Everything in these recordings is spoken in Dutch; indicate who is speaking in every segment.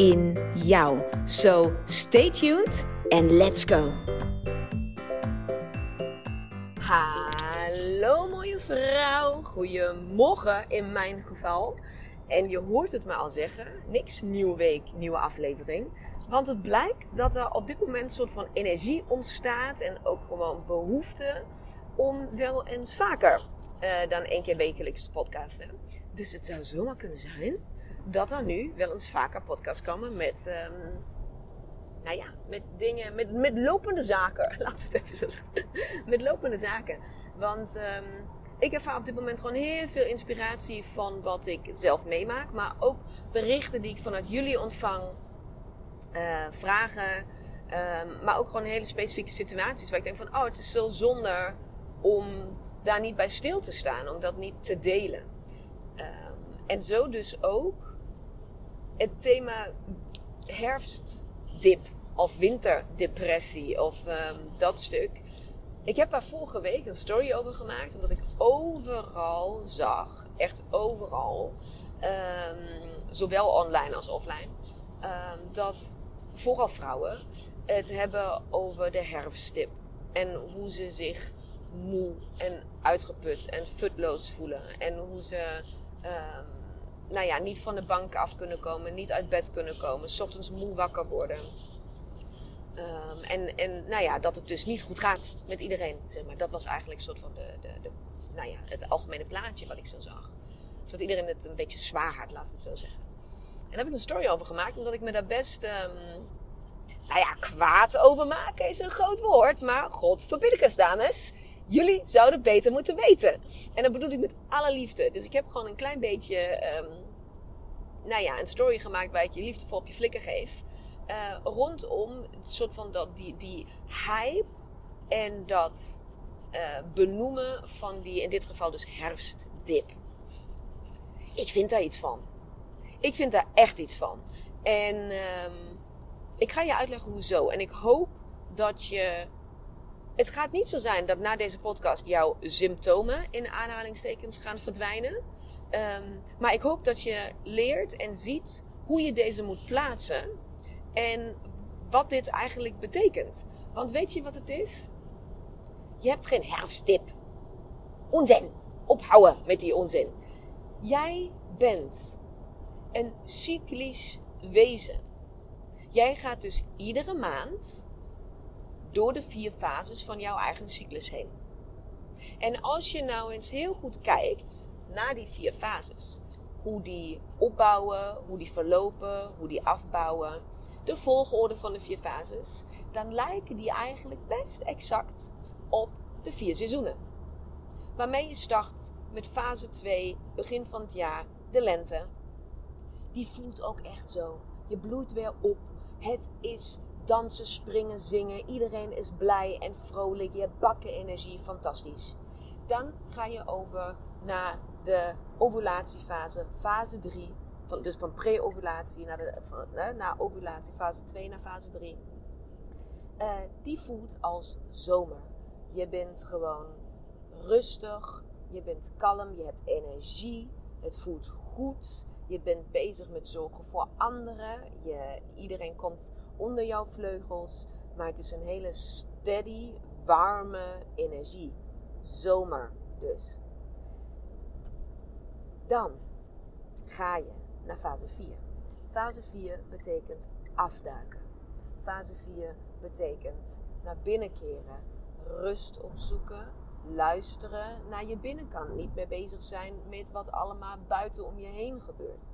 Speaker 1: in jou. So stay tuned and let's go. Hallo mooie vrouw, goedemorgen in mijn geval. En je hoort het me al zeggen, niks nieuwe week, nieuwe aflevering. Want het blijkt dat er op dit moment een soort van energie ontstaat en ook gewoon behoefte om wel eens vaker uh, dan één keer wekelijks te podcasten. Dus het zou zomaar kunnen zijn dat er nu wel eens vaker podcasts komen met, um, nou ja, met dingen, met, met lopende zaken. Laten we het even zo zeggen. met lopende zaken. Want um, ik ervaar op dit moment gewoon heel veel inspiratie van wat ik zelf meemaak. Maar ook berichten die ik vanuit jullie ontvang. Uh, vragen. Um, maar ook gewoon hele specifieke situaties waar ik denk van, oh, het is zo zonde om daar niet bij stil te staan, om dat niet te delen. En zo dus ook het thema herfstdip of winterdepressie of um, dat stuk. Ik heb daar vorige week een story over gemaakt, omdat ik overal zag, echt overal, um, zowel online als offline, um, dat vooral vrouwen het hebben over de herfstdip. En hoe ze zich moe en uitgeput en futloos voelen. En hoe ze nou ja, niet van de bank af kunnen komen, niet uit bed kunnen komen, s ochtends moe wakker worden. Um, en, en nou ja, dat het dus niet goed gaat met iedereen. Zeg maar. Dat was eigenlijk soort van de, de, de, nou ja, het algemene plaatje wat ik zo zag. Of dat iedereen het een beetje zwaar had, laten we het zo zeggen. En daar heb ik een story over gemaakt, omdat ik me daar best, um, nou ja, kwaad over maak is een groot woord. Maar god, verbiddekes dames jullie zouden beter moeten weten. En dat bedoel ik met alle liefde. Dus ik heb gewoon een klein beetje, um, nou ja, een story gemaakt waar ik je liefdevol op je flikker geef. Uh, rondom het soort van dat, die, die hype en dat uh, benoemen van die, in dit geval dus herfstdip. Ik vind daar iets van. Ik vind daar echt iets van. En um, ik ga je uitleggen hoezo. En ik hoop dat je het gaat niet zo zijn dat na deze podcast jouw symptomen in aanhalingstekens gaan verdwijnen. Um, maar ik hoop dat je leert en ziet hoe je deze moet plaatsen. En wat dit eigenlijk betekent. Want weet je wat het is? Je hebt geen herfstdip. Onzin. Ophouden met die onzin. Jij bent een cyclisch wezen. Jij gaat dus iedere maand door de vier fases van jouw eigen cyclus heen. En als je nou eens heel goed kijkt naar die vier fases, hoe die opbouwen, hoe die verlopen, hoe die afbouwen, de volgorde van de vier fases, dan lijken die eigenlijk best exact op de vier seizoenen. Waarmee je start met fase 2, begin van het jaar, de lente. Die voelt ook echt zo. Je bloeit weer op. Het is dansen, springen, zingen. Iedereen is blij en vrolijk. Je hebt bakken energie. Fantastisch. Dan ga je over naar de ovulatiefase, fase 3. dus van pre-ovulatie naar, naar ovulatie, fase 2 naar fase 3. Uh, eh, die voelt als zomer. Je bent gewoon rustig, je bent kalm, je hebt energie, het voelt goed. Je bent bezig met zorgen voor anderen. Je, iedereen komt onder jouw vleugels. Maar het is een hele steady, warme energie. Zomer dus. Dan ga je naar fase 4. Fase 4 betekent afduiken. Fase 4 betekent naar binnen keren, rust opzoeken, luisteren naar je binnenkant. Niet meer bezig zijn met wat allemaal buiten om je heen gebeurt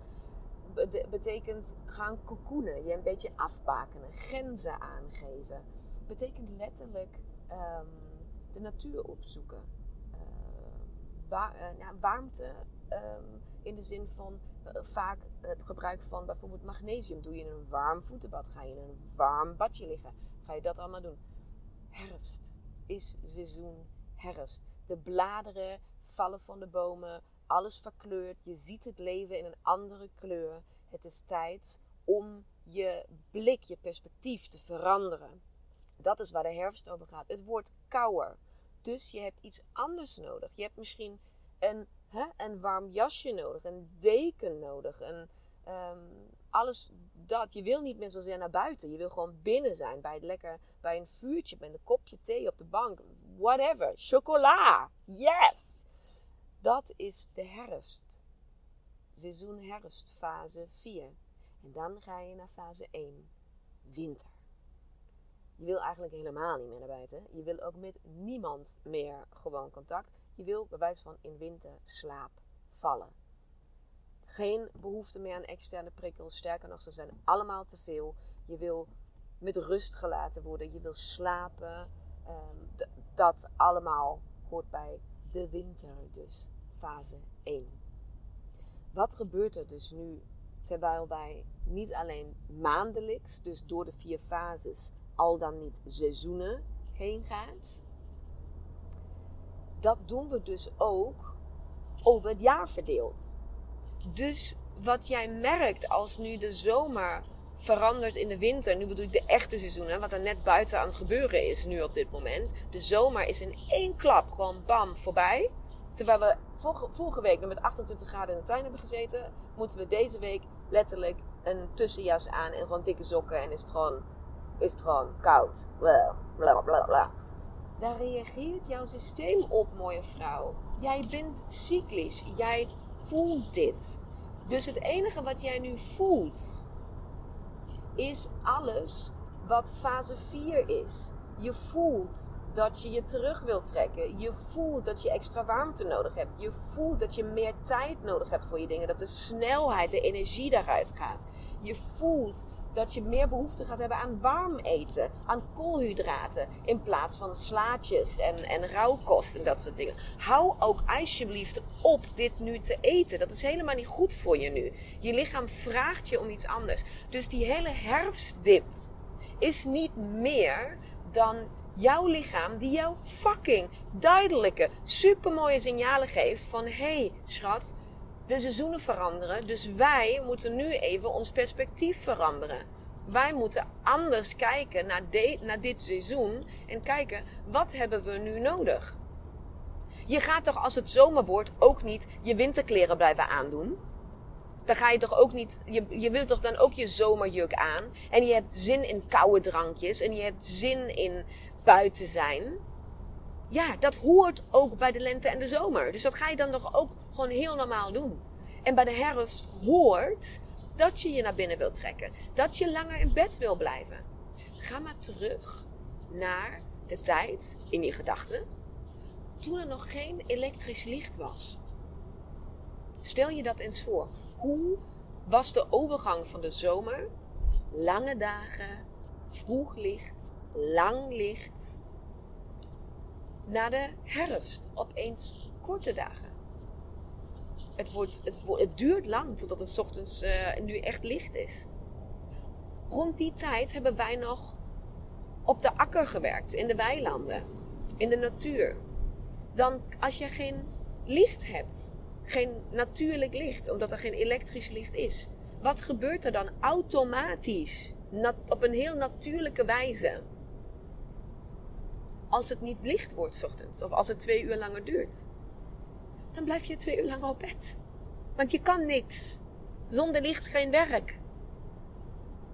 Speaker 1: betekent gaan kokoenen, je een beetje afbakenen, grenzen aangeven. Betekent letterlijk um, de natuur opzoeken. Wa uh, ja, warmte um, in de zin van vaak het gebruik van bijvoorbeeld magnesium. Doe je in een warm voetenbad? Ga je in een warm badje liggen? Ga je dat allemaal doen? Herfst is seizoen herfst. De bladeren vallen van de bomen. Alles verkleurt. Je ziet het leven in een andere kleur. Het is tijd om je blik, je perspectief te veranderen. Dat is waar de herfst over gaat. Het wordt kouder. Dus je hebt iets anders nodig. Je hebt misschien een, hè, een warm jasje nodig, een deken nodig, een, ehm, alles dat. Je wil niet meer zozeer naar buiten. Je wil gewoon binnen zijn, bij, het lekker, bij een vuurtje, bij een kopje thee op de bank. Whatever. Chocola. Yes! Dat is de herfst. Seizoen herfst, fase 4. En dan ga je naar fase 1, winter. Je wil eigenlijk helemaal niet meer naar buiten. Je wil ook met niemand meer gewoon contact. Je wil bij wijze van in winter slaap vallen. Geen behoefte meer aan externe prikkels. Sterker nog, ze zijn allemaal te veel. Je wil met rust gelaten worden. Je wil slapen. Ehm, dat allemaal hoort bij de winter, dus fase 1. Wat gebeurt er dus nu terwijl wij niet alleen maandelijks, dus door de vier fases, al dan niet seizoenen heen gaat. Dat doen we dus ook over het jaar verdeeld. Dus wat jij merkt als nu de zomer verandert in de winter. Nu bedoel ik de echte seizoenen, wat er net buiten aan het gebeuren is nu op dit moment. De zomer is in één klap gewoon bam voorbij. Terwijl we vorige, week nog met 28 graden in de tuin hebben gezeten, moeten we deze week letterlijk een tussenjas aan en gewoon dikke sokken en is het gewoon is het gewoon koud. Bla, bla, bla, bla. Daar reageert jouw systeem op, mooie vrouw. Jij bent cyclisch. Jij voelt dit. Dus het enige wat jij nu voelt, is alles wat fase 4 is. Je voelt dat je je terug wilt trekken. Je voelt dat je extra warmte nodig hebt. Je voelt dat je meer tijd nodig hebt voor je dingen. Dat de snelheid, de energie daaruit gaat. Je voelt dat je meer behoefte gaat hebben aan warm eten, aan koolhydraten, in plaats van slaatjes en, en rauwkost en dat soort dingen. Hou ook alsjeblieft op dit nu te eten. Dat is helemaal niet goed voor je nu. Je lichaam vraagt je om iets anders. Dus die hele herfstdip is niet meer dan jouw lichaam die jou fucking duidelijke, supermooie signalen geeft van hé hey, schat, de seizoenen veranderen. Dus wij moeten nu even ons perspectief veranderen. Wij moeten anders kijken naar, naar dit seizoen en kijken wat hebben we nu nodig. Je gaat toch als het zomer wordt ook niet je winterkleren blijven aandoen? Dan ga je toch ook niet, je, je wilt toch dan ook je zomerjuk aan? En je hebt zin in koude drankjes en je hebt zin in buiten zijn ja, dat hoort ook bij de lente en de zomer. Dus dat ga je dan toch ook gewoon heel normaal doen. En bij de herfst hoort dat je je naar binnen wilt trekken. Dat je langer in bed wil blijven. Ga maar terug naar de tijd in je gedachten toen er nog geen elektrisch licht was. Stel je dat eens voor. Hoe was de overgang van de zomer? Lange dagen, vroeg licht, lang licht na de herfst opeens korte dagen. Het, wordt, het, duurt lang totdat het ochtends uh, nu echt licht is. Rond die tijd hebben wij nog op de akker gewerkt, in de weilanden, in de natuur. Dan als je geen licht hebt, geen natuurlijk licht, omdat er geen elektrisch licht is, wat gebeurt er dan automatisch, op een heel natuurlijke wijze? Als het niet licht wordt ochtends of als het twee uur langer duurt. Dan blijf je twee uur langer op bed. Want je kan niks. Zonder licht geen werk.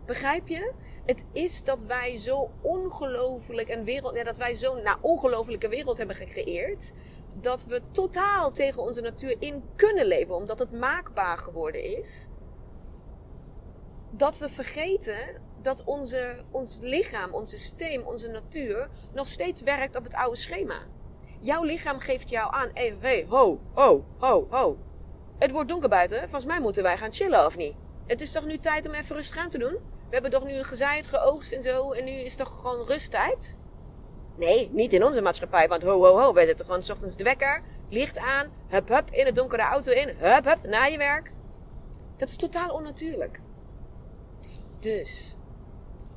Speaker 1: Begrijp je? Het is dat wij zo ongelooflijk een wereld, ja, dat wij zo'n nou, ongelofelijke wereld hebben gecreëerd. Dat we totaal tegen onze natuur in kunnen leven, omdat het maakbaar geworden is. Dat we vergeten dat onze, ons lichaam, ons systeem, onze natuur nog steeds werkt op het oude schema. Jouw lichaam geeft jou aan, hé, hey, hey, ho, ho, ho, ho. Het wordt donker buiten, volgens mij moeten wij gaan chillen of niet? Het is toch nu tijd om even rustig aan te doen? We hebben toch nu gezaaid, geoogst en zo en nu is toch gewoon rusttijd? Nee, niet in onze maatschappij, want ho, ho, ho, wij zetten gewoon s ochtends de wekker, licht aan, hup, hup, in het donker de auto in, hup, hup, naar je werk. Dat is totaal onnatuurlijk. Dus,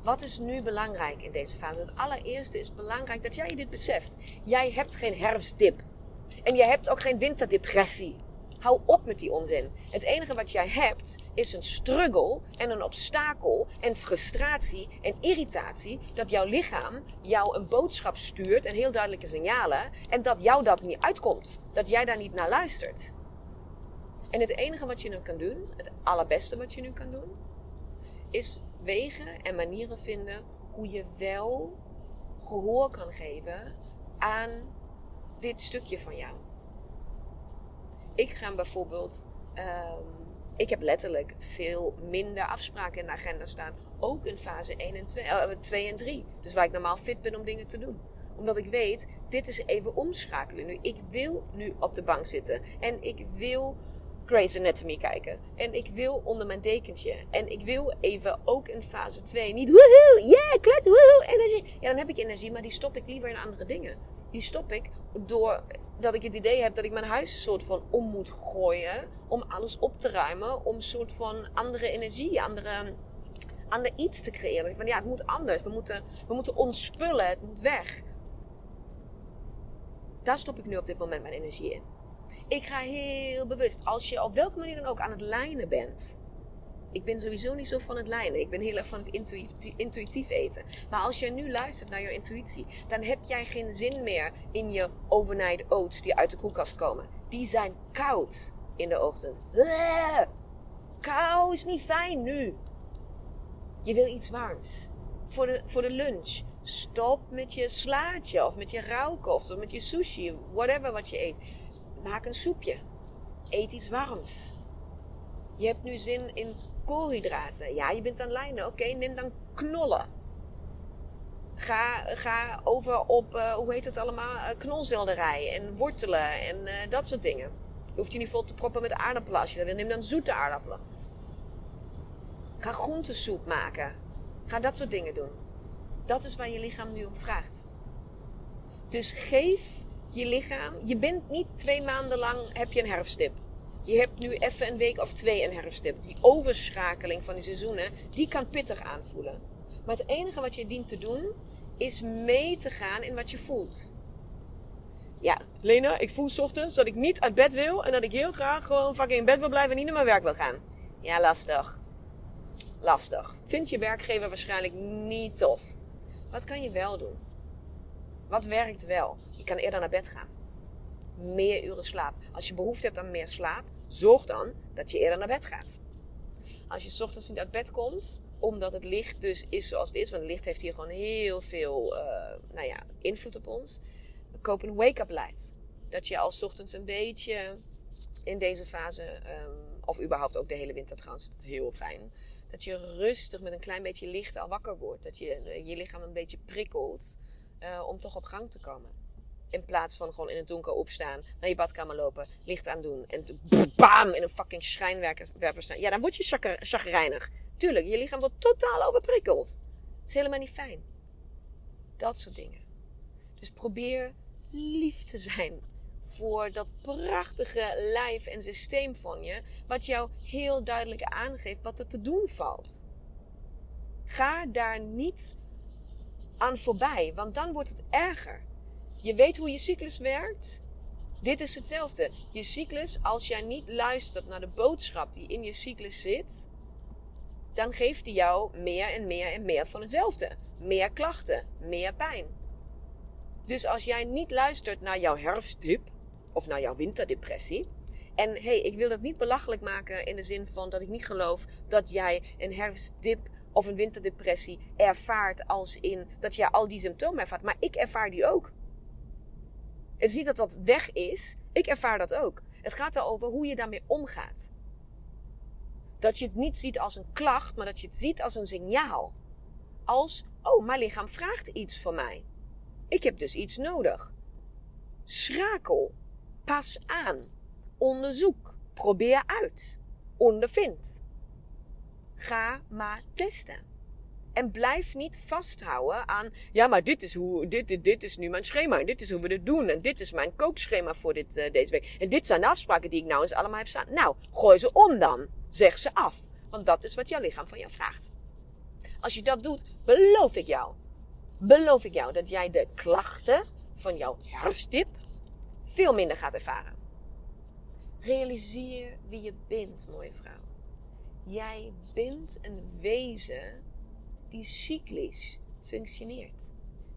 Speaker 1: wat is nu belangrijk in deze fase? Het allereerste is belangrijk dat jij dit beseft. Jij hebt geen herfstdip. En jij hebt ook geen winterdepressie. Hou op met die onzin. Het enige wat jij hebt is een struggle en een obstakel en frustratie en irritatie dat jouw lichaam jou een boodschap stuurt en heel duidelijke signalen en dat jou dat niet uitkomt. Dat jij daar niet naar luistert. En het enige wat je nu kan doen, het allerbeste wat je nu kan doen, is wegen en manieren vinden hoe je wel gehoor kan geven aan dit stukje van jou. Ik ga bijvoorbeeld. Um, ik heb letterlijk veel minder afspraken in de agenda staan. Ook in fase 1 en 2, uh, 2 en 3. Dus waar ik normaal fit ben om dingen te doen. Omdat ik weet, dit is even omschakelen nu. Ik wil nu op de bank zitten. En ik wil Grey's Anatomy kijken. En ik wil onder mijn dekentje. En ik wil even ook in fase 2 niet woehoe, yeah, klet, woehoe, energie. Ja, dan heb ik energie, maar die stop ik liever in andere dingen. Die stop ik doordat ik het idee heb dat ik mijn huis een soort van om moet gooien. Om alles op te ruimen. Om soort van andere energie, andere, ander iets te creëren. Van ja, het moet anders. We moeten, we moeten ontspullen. Het moet weg. Daar stop ik nu op dit moment mijn energie in. Ik ga heel bewust, als je op welke manier dan ook aan het lijnen bent. Ik ben sowieso niet zo van het lijnen. Ik ben heel erg van het intuïtief, eten. Maar als je nu luistert naar je intuïtie, dan heb jij geen zin meer in je overnight oats die uit de koelkast komen. Die zijn koud in de ochtend. Kou is niet fijn nu. Je wil iets warms. Voor de, voor de lunch. Stop met je slaatje of met je rauwkost of met je sushi. Whatever wat je eet Maak een soepje. Eet iets warms. Je hebt nu zin in koolhydraten. Ja, je bent aan lijnen. Oké, neem dan knollen. Ga, ga over op, uh, hoe heet het allemaal? Uh, en wortelen en uh, dat soort dingen. Je hoeft je niet vol te proppen met aardappelen als je dat wil. Neem dan zoete aardappelen. Ga groentesoep maken. Ga dat soort dingen doen. Dat is waar je lichaam nu om vraagt. Dus geef je lichaam. Je bent niet twee maanden lang heb je een herfstdip. Je hebt nu even een week of twee een herfstdip. Die overschakeling van die seizoenen, die kan pittig aanvoelen. Maar het enige wat je dient te doen, is mee te gaan in wat je voelt. Ja, Lena, ik voel ochtends dat ik niet uit bed wil en dat ik heel graag gewoon fucking in bed wil blijven en niet naar mijn werk wil gaan. Ja, lastig. Lastig. Vindt je werkgever waarschijnlijk niet tof. Wat kan je wel doen? Wat werkt wel? Je kan eerder naar bed gaan. Meer uren slaap. Als je behoefte hebt aan meer slaap, zorg dan dat je eerder naar bed gaat. Als je ochtends niet uit bed komt, omdat het licht dus is zoals het is, want het licht heeft hier gewoon heel veel uh, nou ja, invloed op ons. Koop een wake-up light. Dat je als ochtends een beetje in deze fase, um, of überhaupt ook de hele winter trouwens, dat is heel fijn. Dat je rustig met een klein beetje licht al wakker wordt. Dat je eh, je lichaam een beetje prikkelt. Uh, om toch op gang te komen. In plaats van gewoon in het donker opstaan, naar je badkamer lopen, licht aan doen en bam in een fucking schijnwerper staan. Ja, dan word je chagrijnig. Tuurlijk, je lichaam wordt totaal overprikkeld. Dat is helemaal niet fijn. Dat soort dingen. Dus probeer lief te zijn voor dat prachtige lijf en systeem van je, wat jou heel duidelijk aangeeft wat er te doen valt. Ga daar niet aan voorbij, want dan wordt het erger. Je weet hoe je cyclus werkt. Dit is hetzelfde. Je cyclus, als jij niet luistert naar de boodschap die in je cyclus zit, dan geeft die jou meer en meer en meer van hetzelfde. Meer klachten, meer pijn. Dus als jij niet luistert naar jouw herfstdip of naar jouw winterdepressie. En hé, hey, ik wil dat niet belachelijk maken in de zin van dat ik niet geloof dat jij een herfstdip of een winterdepressie ervaart als in dat je al die symptomen ervaart. Maar ik ervaar die ook. Het is dat dat weg is. Ik ervaar dat ook. Het gaat erover hoe je daarmee omgaat. Dat je het niet ziet als een klacht, maar dat je het ziet als een signaal. Als, oh, mijn lichaam vraagt iets van mij. Ik heb dus iets nodig. Schrakel. Pas aan. Onderzoek. Probeer uit. Ondervind. Ga maar testen. En blijf niet vasthouden aan, ja, maar dit is, hoe, dit, dit, dit is nu mijn schema. En dit is hoe we het doen. En dit is mijn kookschema voor dit, uh, deze week. En dit zijn de afspraken die ik nou eens allemaal heb staan. Nou, gooi ze om dan. Zeg ze af. Want dat is wat jouw lichaam van jou vraagt. Als je dat doet, beloof ik jou. Beloof ik jou dat jij de klachten van jouw herfstdip veel minder gaat ervaren. Realiseer wie je bent, mooie vrouw. Jij bent een wezen die cyclisch functioneert.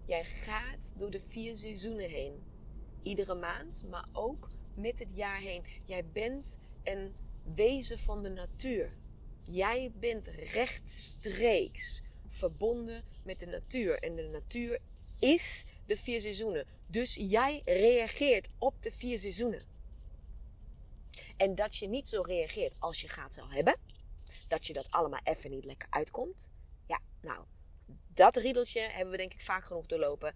Speaker 1: Jij gaat door de vier seizoenen heen. Iedere maand, maar ook met het jaar heen. Jij bent een wezen van de natuur. Jij bent rechtstreeks verbonden met de natuur. En de natuur is de vier seizoenen. Dus jij reageert op de vier seizoenen. En dat je niet zo reageert als je gaat zou hebben. Dat je dat allemaal even niet lekker uitkomt. Ja, nou, dat riedeltje hebben we denk ik vaak genoeg doorlopen.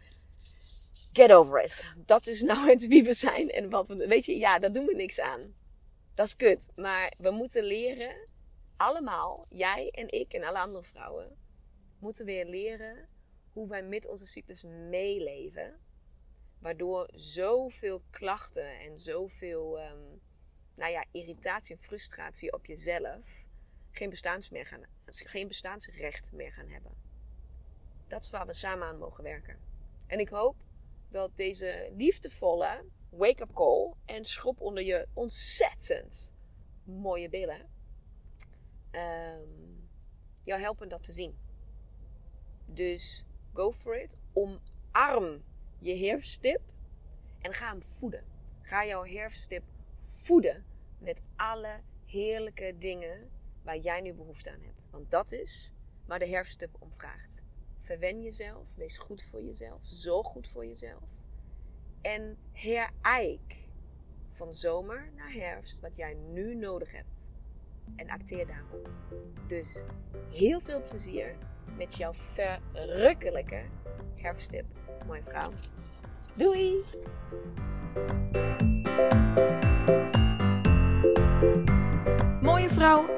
Speaker 1: Get over it. Dat is nou het wie we zijn en wat we. Weet je, ja, daar doen we niks aan. Dat is kut. Maar we moeten leren, allemaal, jij en ik en alle andere vrouwen, moeten weer leren hoe wij met onze cyclus meeleven. Waardoor zoveel klachten en zoveel um, nou ja, irritatie en frustratie op jezelf geen, meer gaan, geen bestaansrecht meer gaan hebben. Dat is waar we samen aan mogen werken. En ik hoop dat deze liefdevolle wake-up call en schop onder je ontzettend mooie billen um, jou helpen dat te zien. Dus go for it. Omarm je herfststip en ga hem voeden. Ga jouw herfststip voeden met alle heerlijke dingen waar jij nu behoefte aan hebt. Want dat is waar de herfststip om vraagt. Verwen jezelf, wees goed voor jezelf, zorg goed voor jezelf. En herijk van zomer naar herfst wat jij nu nodig hebt. En acteer daarop. Dus heel veel plezier met jouw verrukkelijke herfsttip, mooie vrouw. Doei! Mooie vrouw,